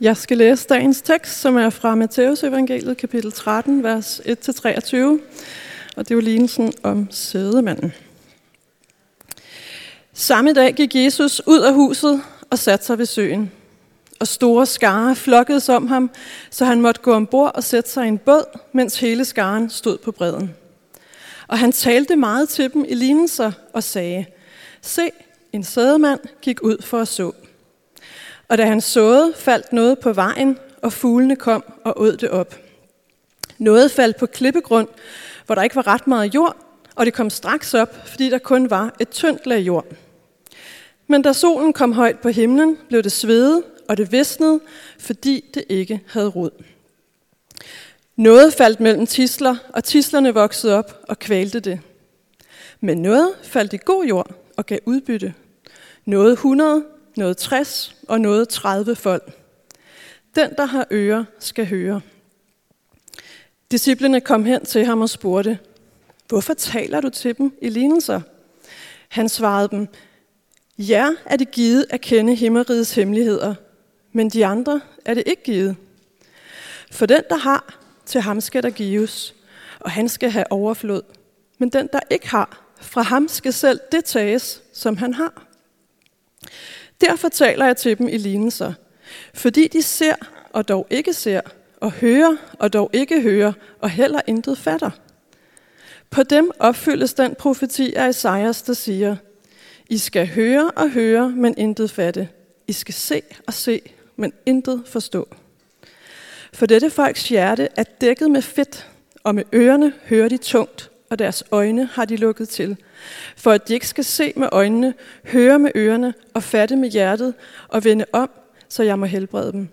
Jeg skal læse dagens tekst, som er fra Matteus evangeliet, kapitel 13, vers 1-23, og det er jo lignelsen om sædemanden. Samme dag gik Jesus ud af huset og satte sig ved søen. Og store skare flokkedes om ham, så han måtte gå ombord og sætte sig i en båd, mens hele skaren stod på bredden. Og han talte meget til dem i lignelser og sagde, Se, en sædemand gik ud for at så. Og da han såede, faldt noget på vejen, og fuglene kom og åd det op. Noget faldt på klippegrund, hvor der ikke var ret meget jord, og det kom straks op, fordi der kun var et tyndt lag jord. Men da solen kom højt på himlen, blev det svedet, og det visnede, fordi det ikke havde rod. Noget faldt mellem tisler, og tislerne voksede op og kvalte det. Men noget faldt i god jord og gav udbytte. Noget 100, noget 60 og noget 30 fold. Den, der har ører, skal høre. Disciplene kom hen til ham og spurgte, hvorfor taler du til dem i lignelser? Han svarede dem, ja er det givet at kende himmerigets hemmeligheder, men de andre er det ikke givet. For den, der har, til ham skal der gives, og han skal have overflod. Men den, der ikke har, fra ham skal selv det tages, som han har. Derfor taler jeg til dem i lignelser, fordi de ser og dog ikke ser, og hører og dog ikke hører, og heller intet fatter. På dem opfyldes den profeti af Esajas, der siger, I skal høre og høre, men intet fatte. I skal se og se, men intet forstå. For dette folks hjerte er dækket med fedt, og med ørerne hører de tungt, og deres øjne har de lukket til, for at de ikke skal se med øjnene, høre med ørerne og fatte med hjertet og vende om, så jeg må helbrede dem.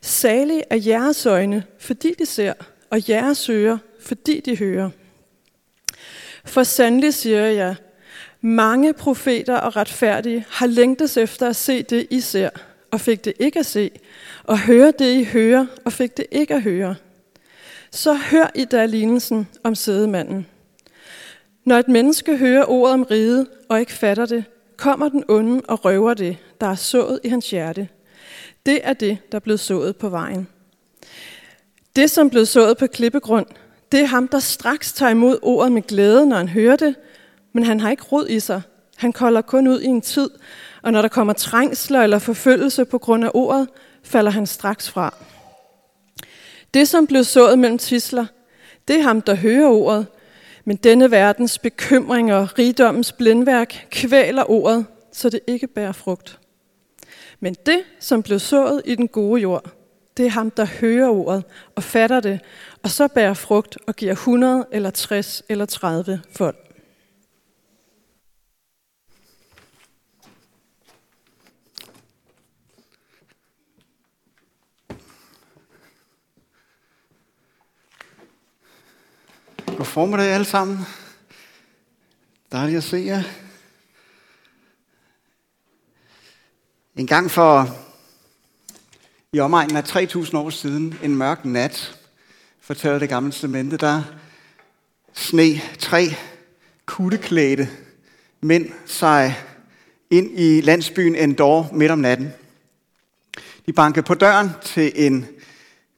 Salig er jeres øjne, fordi de ser, og jeres ører, fordi de hører. For sandelig siger jeg, mange profeter og retfærdige har længtes efter at se det, I ser, og fik det ikke at se, og høre det, I hører, og fik det ikke at høre. Så hør I da lignelsen om sædemanden. Når et menneske hører ordet om riget og ikke fatter det, kommer den onde og røver det, der er sået i hans hjerte. Det er det, der er blevet sået på vejen. Det, som blev sået på klippegrund, det er ham, der straks tager imod ordet med glæde, når han hører det, men han har ikke rod i sig. Han kolder kun ud i en tid, og når der kommer trængsler eller forfølgelse på grund af ordet, falder han straks fra. Det, som blev sået mellem tisler, det er ham, der hører ordet, men denne verdens bekymring og rigdommens blindværk kvæler ordet, så det ikke bærer frugt. Men det, som blev sået i den gode jord, det er ham, der hører ordet og fatter det, og så bærer frugt og giver 100 eller 60 eller 30 folk. Formiddag alle sammen. Dejligt at se jer. En gang for i omegnen af 3.000 år siden, en mørk nat, fortæller det gamle testamente, der sne tre kutteklædte mænd sig ind i landsbyen Endor midt om natten. De bankede på døren til en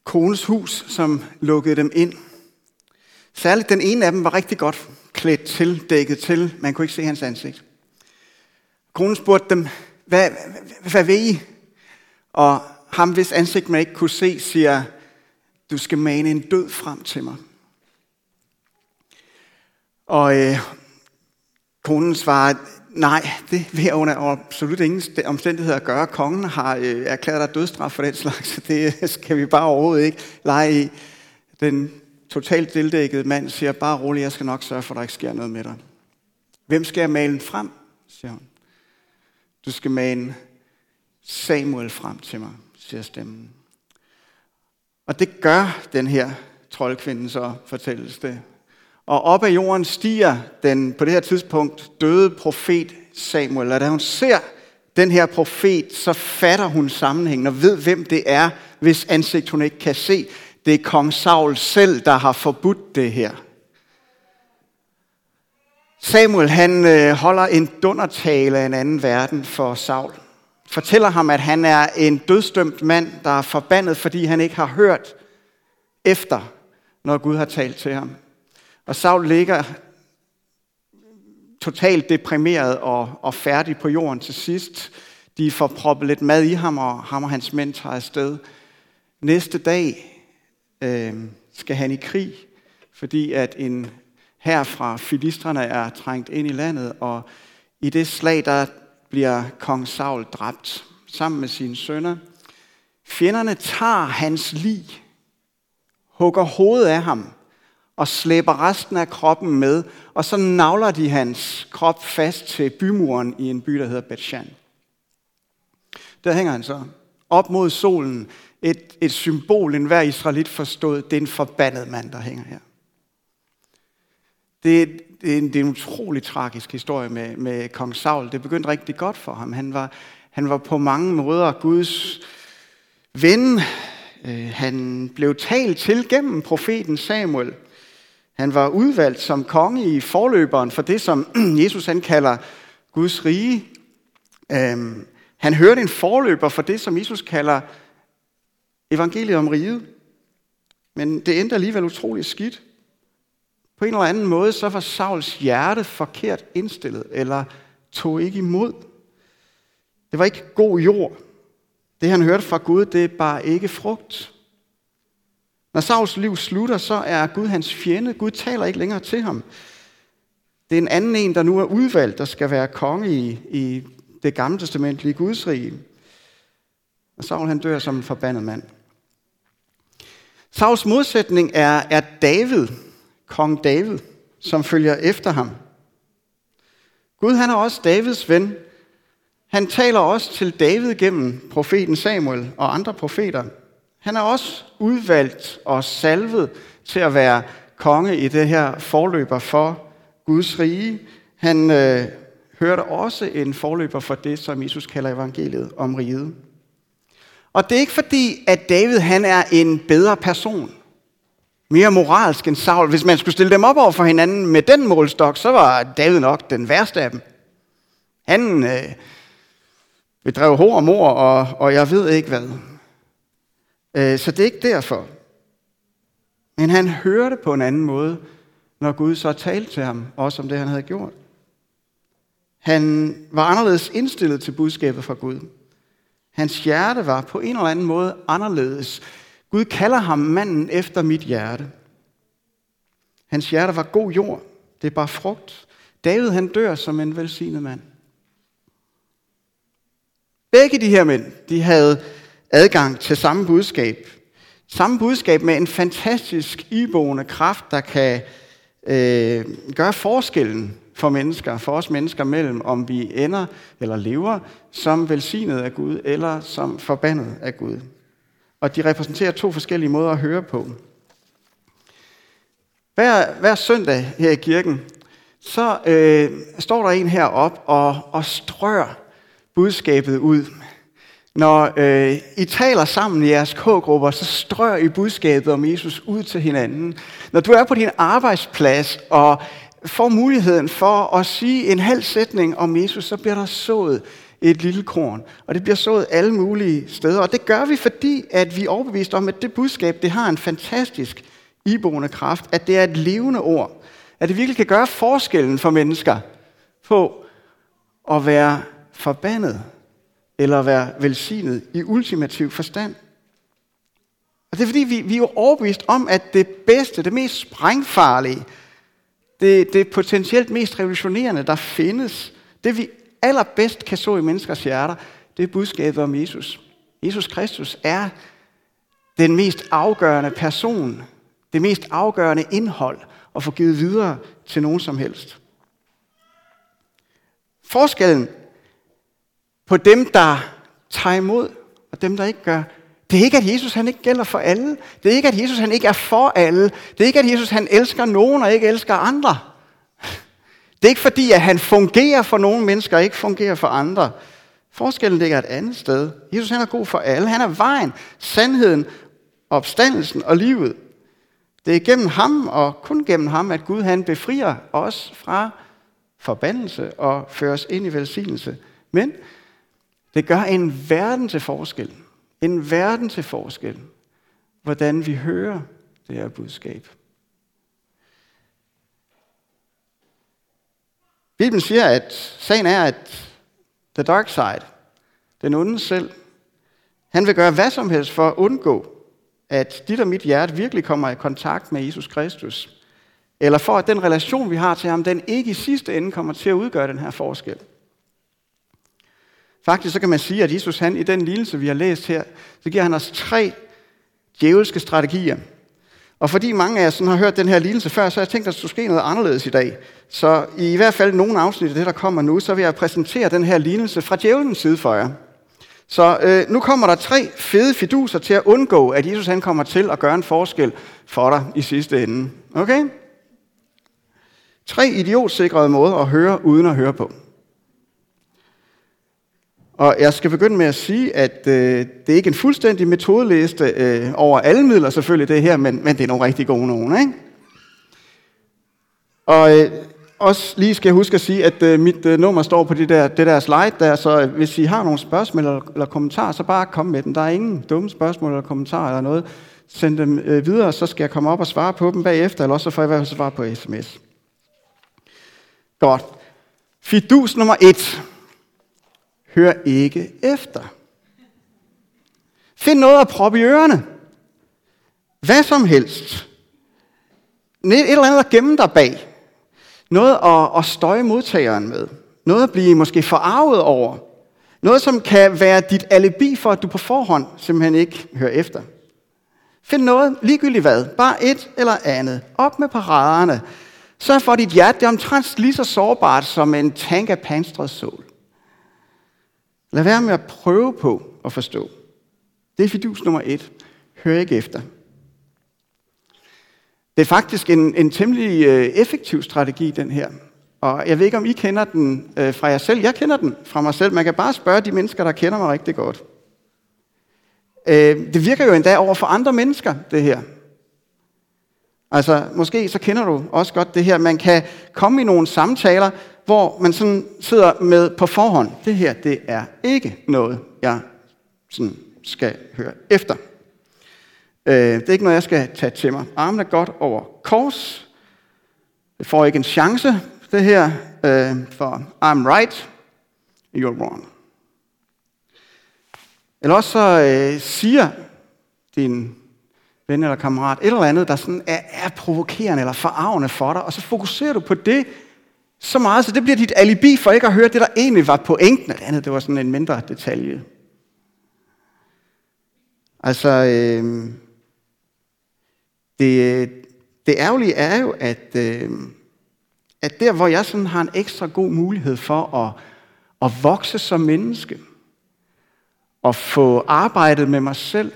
kones hus, som lukkede dem ind – Særligt den ene af dem var rigtig godt klædt til, dækket til. Man kunne ikke se hans ansigt. Konen spurgte dem, hvad, hvad, hvad vil I? Og ham, hvis ansigt man ikke kunne se, siger, du skal mane en død frem til mig. Og øh, konen svarer, nej, det vil jeg under absolut ingen omstændigheder at gøre. Kongen har øh, erklæret dig dødstraf for den slags, så det skal vi bare overhovedet ikke lege i. Den totalt tildækket mand siger, bare rolig, jeg skal nok sørge for, at der ikke sker noget med dig. Hvem skal jeg male frem, siger hun. Du skal male Samuel frem til mig, siger stemmen. Og det gør den her troldkvinde så, fortælles det. Og op ad jorden stiger den på det her tidspunkt døde profet Samuel. Og da hun ser den her profet, så fatter hun sammenhængen og ved, hvem det er, hvis ansigt hun ikke kan se. Det er kong Saul selv, der har forbudt det her. Samuel han øh, holder en dundertale af en anden verden for Saul. fortæller ham, at han er en dødstømt mand, der er forbandet, fordi han ikke har hørt efter, når Gud har talt til ham. Og Saul ligger totalt deprimeret og, og færdig på jorden til sidst. De får proppet lidt mad i ham, og ham og hans mænd tager afsted. Næste dag øh, skal han i krig, fordi at en her fra filistrene er trængt ind i landet, og i det slag, der bliver kong Saul dræbt sammen med sine sønner. Fjenderne tager hans lig, hugger hovedet af ham og slæber resten af kroppen med, og så navler de hans krop fast til bymuren i en by, der hedder Bethshan. Der hænger han så op mod solen, et, et symbol, en hver israelit forstod, det er en forbandet mand, der hænger her. Det, det, er en, det er en utrolig tragisk historie med, med kong Saul. Det begyndte rigtig godt for ham. Han var, han var på mange måder Guds ven. Øh, han blev talt til gennem profeten Samuel. Han var udvalgt som konge i forløberen for det, som Jesus han kalder Guds rige. Øhm, han hørte en forløber for det, som Jesus kalder evangeliet om riget. Men det endte alligevel utrolig skidt. På en eller anden måde, så var Sauls hjerte forkert indstillet, eller tog ikke imod. Det var ikke god jord. Det han hørte fra Gud, det er bare ikke frugt. Når Sauls liv slutter, så er Gud hans fjende. Gud taler ikke længere til ham. Det er en anden en, der nu er udvalgt, der skal være konge i, i det gamle testamentlige Guds rige. Og Saul han dør som en forbandet mand. Sauls modsætning er, er David, kong David, som følger efter ham. Gud han er også Davids ven. Han taler også til David gennem profeten Samuel og andre profeter. Han er også udvalgt og salvet til at være konge i det her forløber for Guds rige. Han øh, hørte også en forløber for det, som Jesus kalder evangeliet om riget. Og det er ikke fordi, at David han er en bedre person mere moralsk end Saul. Hvis man skulle stille dem op over for hinanden med den målstok, så var David nok den værste af dem. Han øh, bedrev hår og mor, og, og jeg ved ikke hvad. Øh, så det er ikke derfor. Men han hørte på en anden måde, når Gud så talte til ham, også om det, han havde gjort. Han var anderledes indstillet til budskabet fra Gud. Hans hjerte var på en eller anden måde anderledes Gud kalder ham manden efter mit hjerte. Hans hjerte var god jord. Det er bare frugt. David han dør som en velsignet mand. Begge de her mænd, de havde adgang til samme budskab. Samme budskab med en fantastisk iboende kraft, der kan øh, gøre forskellen for mennesker, for os mennesker mellem, om vi ender eller lever som velsignet af Gud, eller som forbandet af Gud og de repræsenterer to forskellige måder at høre på. Hver, hver søndag her i kirken, så øh, står der en herop og, og strør budskabet ud. Når øh, I taler sammen i jeres k-grupper, så strør I budskabet om Jesus ud til hinanden. Når du er på din arbejdsplads og får muligheden for at sige en halv sætning om Jesus, så bliver der sået et lille korn. Og det bliver sået alle mulige steder. Og det gør vi, fordi at vi er overbevist om, at det budskab, det har en fantastisk iboende kraft. At det er et levende ord. At det virkelig kan gøre forskellen for mennesker på at være forbandet eller være velsignet i ultimativ forstand. Og det er fordi, vi, vi er overbevist om, at det bedste, det mest sprængfarlige, det, det potentielt mest revolutionerende, der findes, det vi allerbedst kan så i menneskers hjerter, det er budskabet om Jesus. Jesus Kristus er den mest afgørende person, det mest afgørende indhold at få givet videre til nogen som helst. Forskellen på dem, der tager imod, og dem, der ikke gør, det er ikke, at Jesus han ikke gælder for alle. Det er ikke, at Jesus han ikke er for alle. Det er ikke, at Jesus han elsker nogen og ikke elsker andre. Det er ikke fordi, at han fungerer for nogle mennesker og ikke fungerer for andre. Forskellen ligger et andet sted. Jesus han er god for alle. Han er vejen, sandheden, opstandelsen og livet. Det er gennem ham og kun gennem ham, at Gud han befrier os fra forbandelse og fører os ind i velsignelse. Men Det gør en verden til forskel. En verden til forskel, hvordan vi hører det her budskab. Bibelen siger, at sagen er, at the dark side, den onde selv, han vil gøre hvad som helst for at undgå, at dit og mit hjerte virkelig kommer i kontakt med Jesus Kristus. Eller for at den relation, vi har til ham, den ikke i sidste ende kommer til at udgøre den her forskel. Faktisk så kan man sige, at Jesus han i den lignelse, vi har læst her, så giver han os tre djævelske strategier. Og fordi mange af jer sådan har hørt den her lignelse før, så har jeg tænkt, at der skulle ske noget anderledes i dag. Så i hvert fald nogle afsnit af det, der kommer nu, så vil jeg præsentere den her lignelse fra djævelens side for jer. Så øh, nu kommer der tre fede fiduser til at undgå, at Jesus han kommer til at gøre en forskel for dig i sidste ende. Okay? Tre idiotsikrede måder at høre uden at høre på. Og jeg skal begynde med at sige, at øh, det er ikke en fuldstændig metodeliste øh, over alle midler selvfølgelig det her, men, men det er nogle rigtig gode nogen. Ikke? Og øh, også lige skal jeg huske at sige, at øh, mit øh, nummer står på det der, det der slide der, så øh, hvis I har nogle spørgsmål eller, eller kommentarer, så bare kom med dem. Der er ingen dumme spørgsmål eller kommentarer eller noget. Send dem øh, videre, så skal jeg komme op og svare på dem bagefter, eller også så får jeg i hvert fald svar på sms. Godt. Fidus nummer et. Hør ikke efter. Find noget at proppe i ørerne. Hvad som helst. Et eller andet at gemme dig bag. Noget at, at støje modtageren med. Noget at blive måske forarvet over. Noget, som kan være dit alibi for, at du på forhånd simpelthen ikke hører efter. Find noget, ligegyldigt hvad, bare et eller andet. Op med paraderne. Sørg for, at dit hjerte er omtrent lige så sårbart som en tank af panstret sol. Lad være med at prøve på at forstå. Det er fidus nummer et. Hør ikke efter. Det er faktisk en, en temmelig øh, effektiv strategi, den her. Og jeg ved ikke, om I kender den øh, fra jer selv. Jeg kender den fra mig selv. Man kan bare spørge de mennesker, der kender mig rigtig godt. Øh, det virker jo endda over for andre mennesker, det her. Altså, måske så kender du også godt det her. Man kan komme i nogle samtaler, hvor man sådan sidder med på forhånd. Det her, det er ikke noget, jeg sådan skal høre efter. Øh, det er ikke noget, jeg skal tage til mig. Armen er godt over kors. Det får ikke en chance, det her, øh, for I'm right, you're wrong. Eller også så øh, siger din ven eller kammerat et eller andet, der sådan er, er provokerende eller forarvende for dig, og så fokuserer du på det så meget, så det bliver dit alibi for ikke at høre det, der egentlig var pointen. Det andet, det var sådan en mindre detalje. Altså, øh, det, det ærgerlige er jo, at, øh, at der, hvor jeg sådan har en ekstra god mulighed for at, at vokse som menneske, og få arbejdet med mig selv,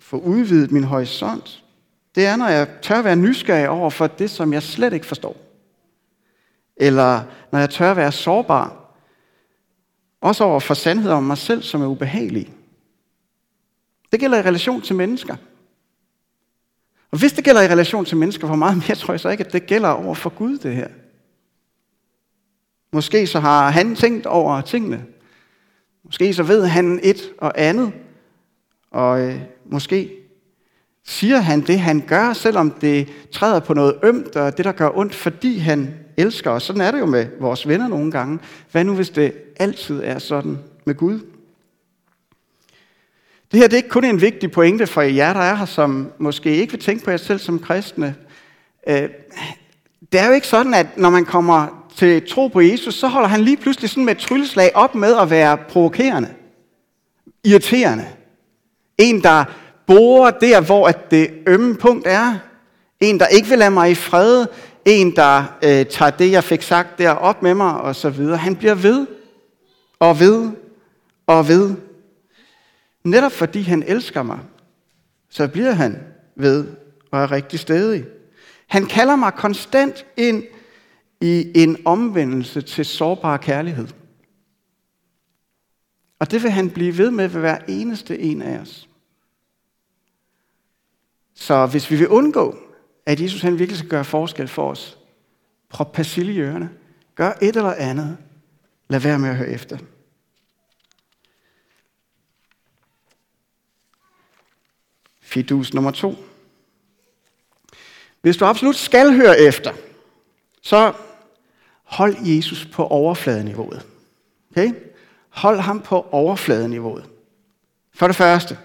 få udvidet min horisont, det er, når jeg tør være nysgerrig over for det, som jeg slet ikke forstår. Eller når jeg tør være sårbar. Også over for sandheder om mig selv, som er ubehagelige. Det gælder i relation til mennesker. Og hvis det gælder i relation til mennesker, hvor meget mere tror jeg så ikke, at det gælder over for Gud, det her. Måske så har han tænkt over tingene. Måske så ved han et og andet. Og øh, måske siger han det, han gør, selvom det træder på noget ømt, og det, der gør ondt, fordi han elsker os. Sådan er det jo med vores venner nogle gange. Hvad nu, hvis det altid er sådan med Gud? Det her det er ikke kun en vigtig pointe for jer, der er her, som måske ikke vil tænke på jer selv som kristne. Øh, det er jo ikke sådan, at når man kommer til tro på Jesus, så holder han lige pludselig sådan med et trylleslag op med at være provokerende, irriterende. En, der borer der, hvor at det ømme punkt er. En, der ikke vil lade mig i fred. En, der øh, tager det, jeg fik sagt der op med mig, og så videre. Han bliver ved, og ved, og ved. Netop fordi han elsker mig, så bliver han ved og er rigtig stedig. Han kalder mig konstant ind i en omvendelse til sårbar kærlighed. Og det vil han blive ved med ved hver eneste en af os. Så hvis vi vil undgå, at Jesus han virkelig skal gøre forskel for os. Prøv persille i. Gør et eller andet. Lad være med at høre efter. Fidus nummer to. Hvis du absolut skal høre efter, så hold Jesus på overfladeniveauet. Okay? Hold ham på overfladeniveauet. For det første,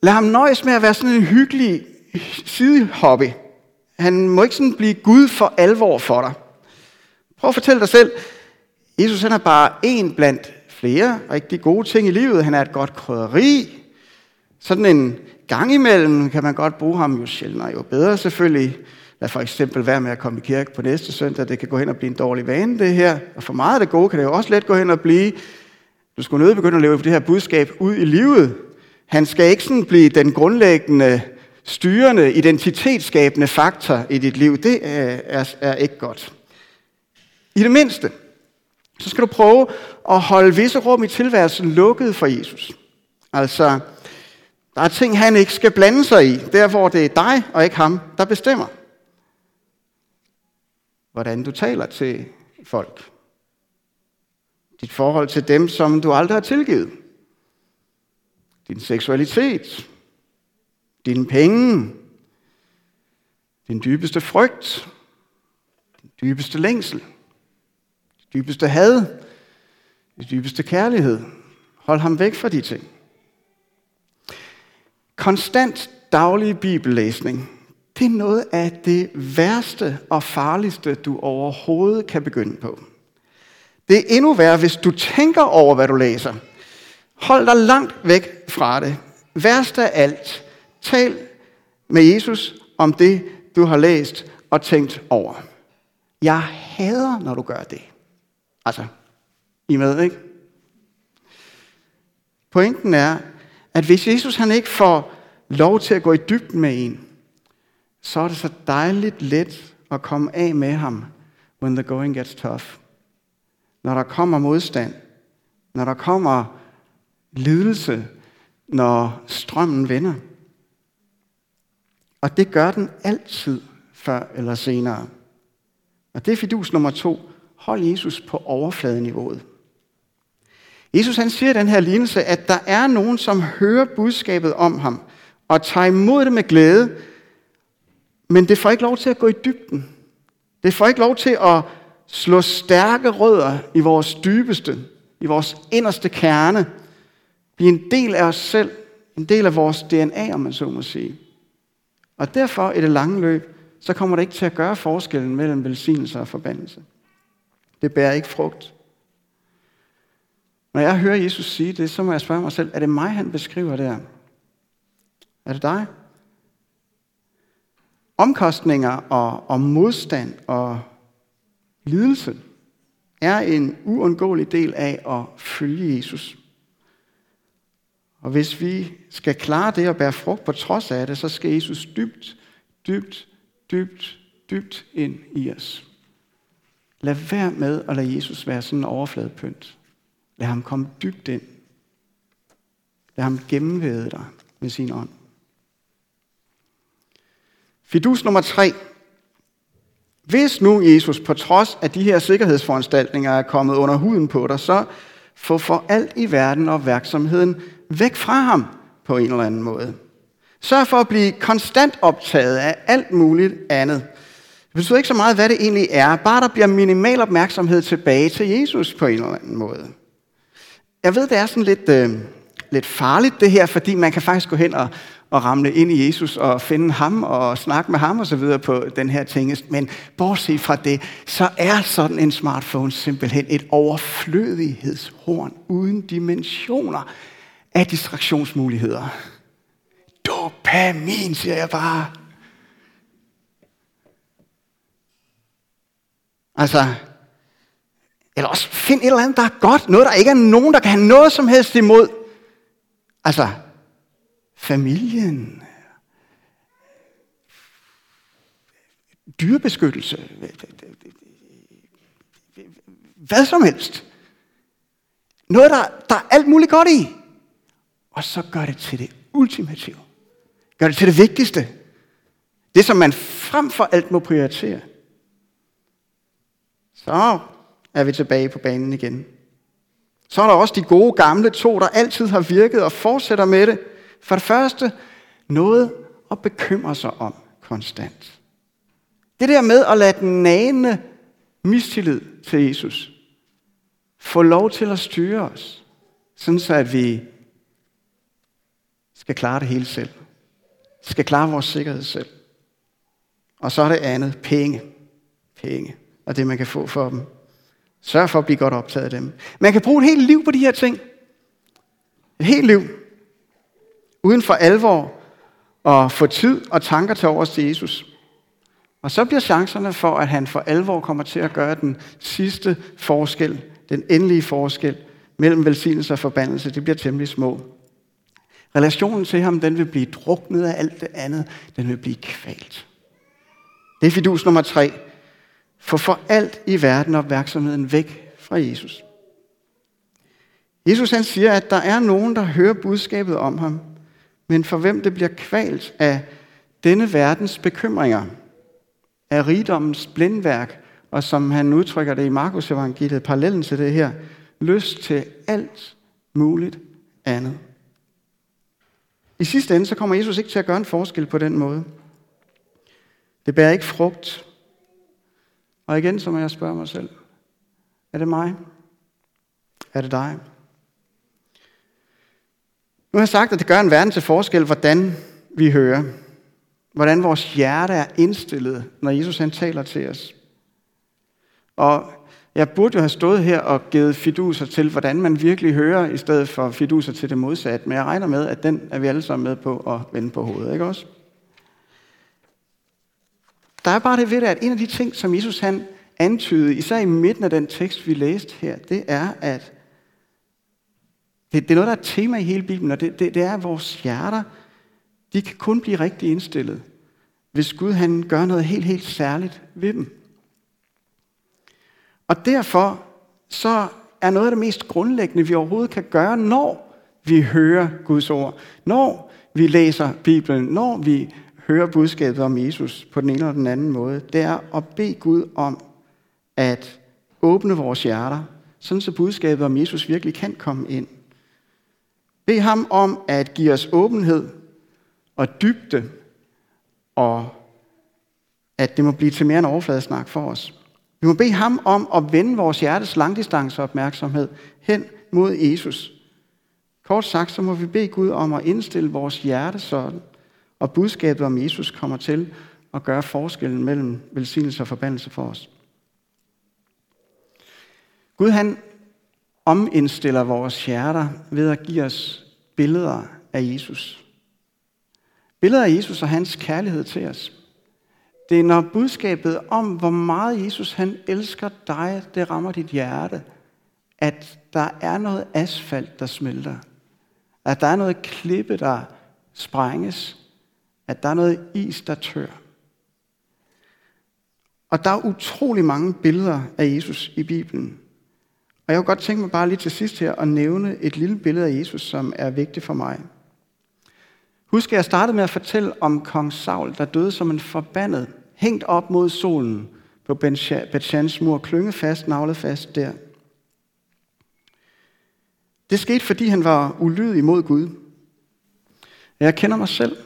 lad ham nøjes med at være sådan en hyggelig sidehobby. Han må ikke sådan blive Gud for alvor for dig. Prøv at fortælle dig selv, Jesus han er bare en blandt flere rigtig gode ting i livet. Han er et godt krydderi. Sådan en gang imellem kan man godt bruge ham jo sjældnere, jo bedre selvfølgelig. Lad for eksempel være med at komme i kirke på næste søndag. Det kan gå hen og blive en dårlig vane, det her. Og for meget af det gode kan det jo også let gå hen og blive. Du skulle nødt begynde at leve det her budskab ud i livet. Han skal ikke sådan blive den grundlæggende, styrende, identitetsskabende faktor i dit liv. Det er, er, ikke godt. I det mindste, så skal du prøve at holde visse rum i tilværelsen lukket for Jesus. Altså, der er ting, han ikke skal blande sig i, der hvor det er dig og ikke ham, der bestemmer. Hvordan du taler til folk. Dit forhold til dem, som du aldrig har tilgivet. Din seksualitet. Dine penge. Din dybeste frygt. Din dybeste længsel. Din dybeste had. Din dybeste kærlighed. Hold ham væk fra de ting. Konstant daglig bibellæsning, det er noget af det værste og farligste, du overhovedet kan begynde på. Det er endnu værre, hvis du tænker over, hvad du læser. Hold dig langt væk fra det. Værst af alt, tal med Jesus om det, du har læst og tænkt over. Jeg hader, når du gør det. Altså, I med, ikke? Pointen er, at hvis Jesus han ikke får lov til at gå i dybden med en, så er det så dejligt let at komme af med ham, when the going gets tough. Når der kommer modstand, når der kommer lidelse, når strømmen vender. Og det gør den altid før eller senere. Og det er fidus nummer to. Hold Jesus på overfladeniveauet. Jesus han siger i den her lignelse, at der er nogen, som hører budskabet om ham, og tager imod det med glæde, men det får ikke lov til at gå i dybden. Det får ikke lov til at slå stærke rødder i vores dybeste, i vores inderste kerne, blive en del af os selv, en del af vores DNA, om man så må sige. Og derfor i det lange løb, så kommer det ikke til at gøre forskellen mellem velsignelse og forbandelse. Det bærer ikke frugt. Når jeg hører Jesus sige det, så må jeg spørge mig selv, er det mig, han beskriver der? Er det dig? Omkostninger og, og modstand og lidelse er en uundgåelig del af at følge Jesus. Og hvis vi skal klare det og bære frugt på trods af det, så skal Jesus dybt, dybt, dybt, dybt ind i os. Lad være med at lade Jesus være sådan en overfladepynt. Lad ham komme dybt ind. Lad ham gennemvæde dig med sin ånd. Fidus nummer tre. Hvis nu Jesus på trods af de her sikkerhedsforanstaltninger er kommet under huden på dig, så få for alt i verden opmærksomheden væk fra ham på en eller anden måde. Sørg for at blive konstant optaget af alt muligt andet. Det betyder ikke så meget, hvad det egentlig er. Bare der bliver minimal opmærksomhed tilbage til Jesus på en eller anden måde. Jeg ved, det er sådan lidt, øh, lidt farligt det her, fordi man kan faktisk gå hen og, og ramle ind i Jesus og finde ham og snakke med ham og så videre på den her ting. Men bortset fra det, så er sådan en smartphone simpelthen et overflødighedshorn uden dimensioner af distraktionsmuligheder. Dopamin, siger jeg bare. Altså, eller også find et eller andet, der er godt. Noget, der ikke er nogen, der kan have noget som helst imod. Altså, familien, dyrebeskyttelse, hvad som helst. Noget, der, der er alt muligt godt i. Og så gør det til det ultimative. Gør det til det vigtigste. Det, som man frem for alt må prioritere. Så er vi tilbage på banen igen. Så er der også de gode gamle to, der altid har virket og fortsætter med det. For det første, noget at bekymre sig om konstant. Det der med at lade den nagende mistillid til Jesus få lov til at styre os, sådan så at vi skal klare det hele selv. Skal klare vores sikkerhed selv. Og så er det andet, penge. Penge. Og det, man kan få for dem. Sørg for at blive godt optaget af dem. Man kan bruge et helt liv på de her ting. Et helt liv. Uden for alvor og få tid og tanker til over til Jesus. Og så bliver chancerne for, at han for alvor kommer til at gøre den sidste forskel, den endelige forskel mellem velsignelse og forbandelse, det bliver temmelig små. Relationen til ham, den vil blive druknet af alt det andet. Den vil blive kvalt. Det er fidus nummer tre. For for alt i verden opmærksomheden væk fra Jesus. Jesus han siger, at der er nogen, der hører budskabet om ham, men for hvem det bliver kvalt af denne verdens bekymringer, af rigdommens blindværk, og som han udtrykker det i Markus evangeliet, parallellen til det her, lyst til alt muligt andet. I sidste ende, så kommer Jesus ikke til at gøre en forskel på den måde. Det bærer ikke frugt. Og igen, så må jeg spørge mig selv. Er det mig? Er det dig? Nu har jeg sagt, at det gør en verden til forskel, hvordan vi hører. Hvordan vores hjerte er indstillet, når Jesus han taler til os. Og jeg burde jo have stået her og givet fiduser til, hvordan man virkelig hører, i stedet for fiduser til det modsatte. Men jeg regner med, at den er vi alle sammen med på at vende på hovedet, ikke også? Der er bare det ved det, at en af de ting, som Jesus han antydede, især i midten af den tekst, vi læste her, det er, at det, det er noget, der er et tema i hele Bibelen, og det, det, det er, at vores hjerter, de kan kun blive rigtig indstillet, hvis Gud han gør noget helt, helt særligt ved dem. Og derfor så er noget af det mest grundlæggende, vi overhovedet kan gøre, når vi hører Guds ord, når vi læser Bibelen, når vi hører budskabet om Jesus på den ene eller den anden måde, det er at bede Gud om at åbne vores hjerter, sådan så budskabet om Jesus virkelig kan komme ind. Bed ham om at give os åbenhed og dybde, og at det må blive til mere en overfladesnak for os. Vi må bede ham om at vende vores hjertes langdistanceopmærksomhed hen mod Jesus. Kort sagt, så må vi bede Gud om at indstille vores hjerte sådan, og budskabet om Jesus kommer til at gøre forskellen mellem velsignelse og forbandelse for os. Gud han omindstiller vores hjerter ved at give os billeder af Jesus. Billeder af Jesus og hans kærlighed til os. Det er når budskabet om, hvor meget Jesus han elsker dig, det rammer dit hjerte, at der er noget asfalt, der smelter. At der er noget klippe, der sprænges. At der er noget is, der tør. Og der er utrolig mange billeder af Jesus i Bibelen. Og jeg kunne godt tænke mig bare lige til sidst her at nævne et lille billede af Jesus, som er vigtigt for mig. Husk, at jeg startede med at fortælle om kong Saul, der døde som en forbandet hængt op mod solen på Betjans mur, klyngefast, fast, navlet fast der. Det skete, fordi han var ulydig mod Gud. Jeg kender mig selv.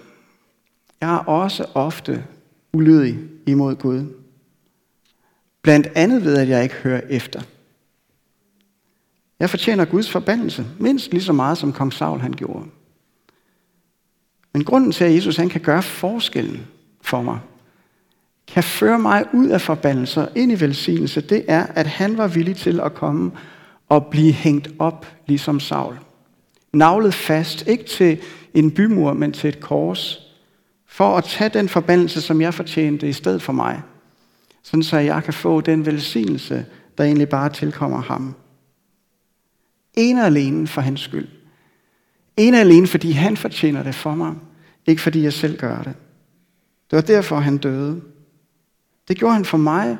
Jeg er også ofte ulydig imod Gud. Blandt andet ved, at jeg ikke hører efter. Jeg fortjener Guds forbandelse, mindst lige så meget som kong Saul han gjorde. Men grunden til, at Jesus han kan gøre forskellen for mig, kan føre mig ud af forbandelser ind i velsignelse, det er, at han var villig til at komme og blive hængt op, ligesom Saul. Navlet fast, ikke til en bymur, men til et kors, for at tage den forbandelse, som jeg fortjente, i stedet for mig. Sådan så jeg kan få den velsignelse, der egentlig bare tilkommer ham. En og alene for hans skyld. En og alene, fordi han fortjener det for mig. Ikke fordi jeg selv gør det. Det var derfor, han døde. Det gjorde han for mig.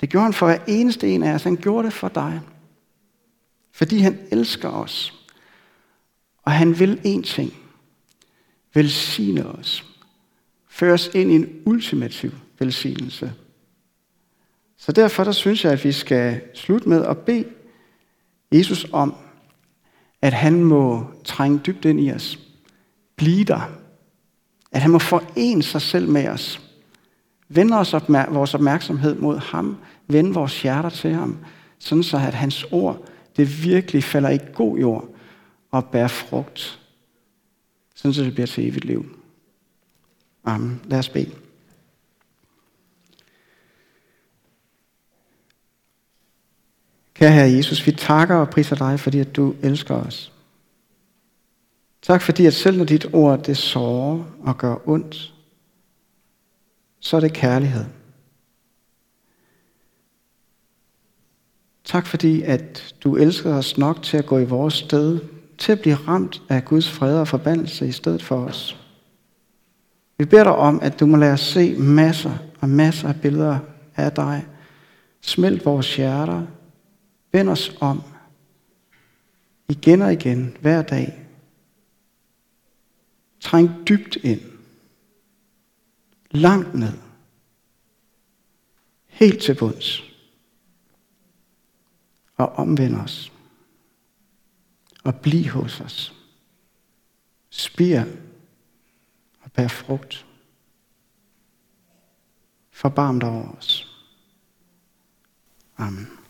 Det gjorde han for hver eneste en af os. Han gjorde det for dig. Fordi han elsker os. Og han vil én ting. Velsigne os. Føre os ind i en ultimativ velsignelse. Så derfor der synes jeg, at vi skal slutte med at bede Jesus om, at han må trænge dybt ind i os. Bliv der. At han må forene sig selv med os. Vende os opmær- vores opmærksomhed mod ham. Vende vores hjerter til ham. Sådan så at hans ord, det virkelig falder i god jord og bærer frugt. Sådan så det bliver til evigt liv. Amen. Lad os bede. Kære Herre Jesus, vi takker og priser dig, fordi at du elsker os. Tak fordi, at selv når dit ord det sårer og gør ondt, så er det kærlighed. Tak fordi, at du elsker os nok til at gå i vores sted, til at blive ramt af Guds fred og forbandelse i stedet for os. Vi beder dig om, at du må lade os se masser og masser af billeder af dig. Smelt vores hjerter. Vend os om. Igen og igen, hver dag. Træng dybt ind. Langt ned. Helt til bunds. Og omvend os. Og bliv hos os. Spir og bær frugt. Forbarm dig over os. Amen.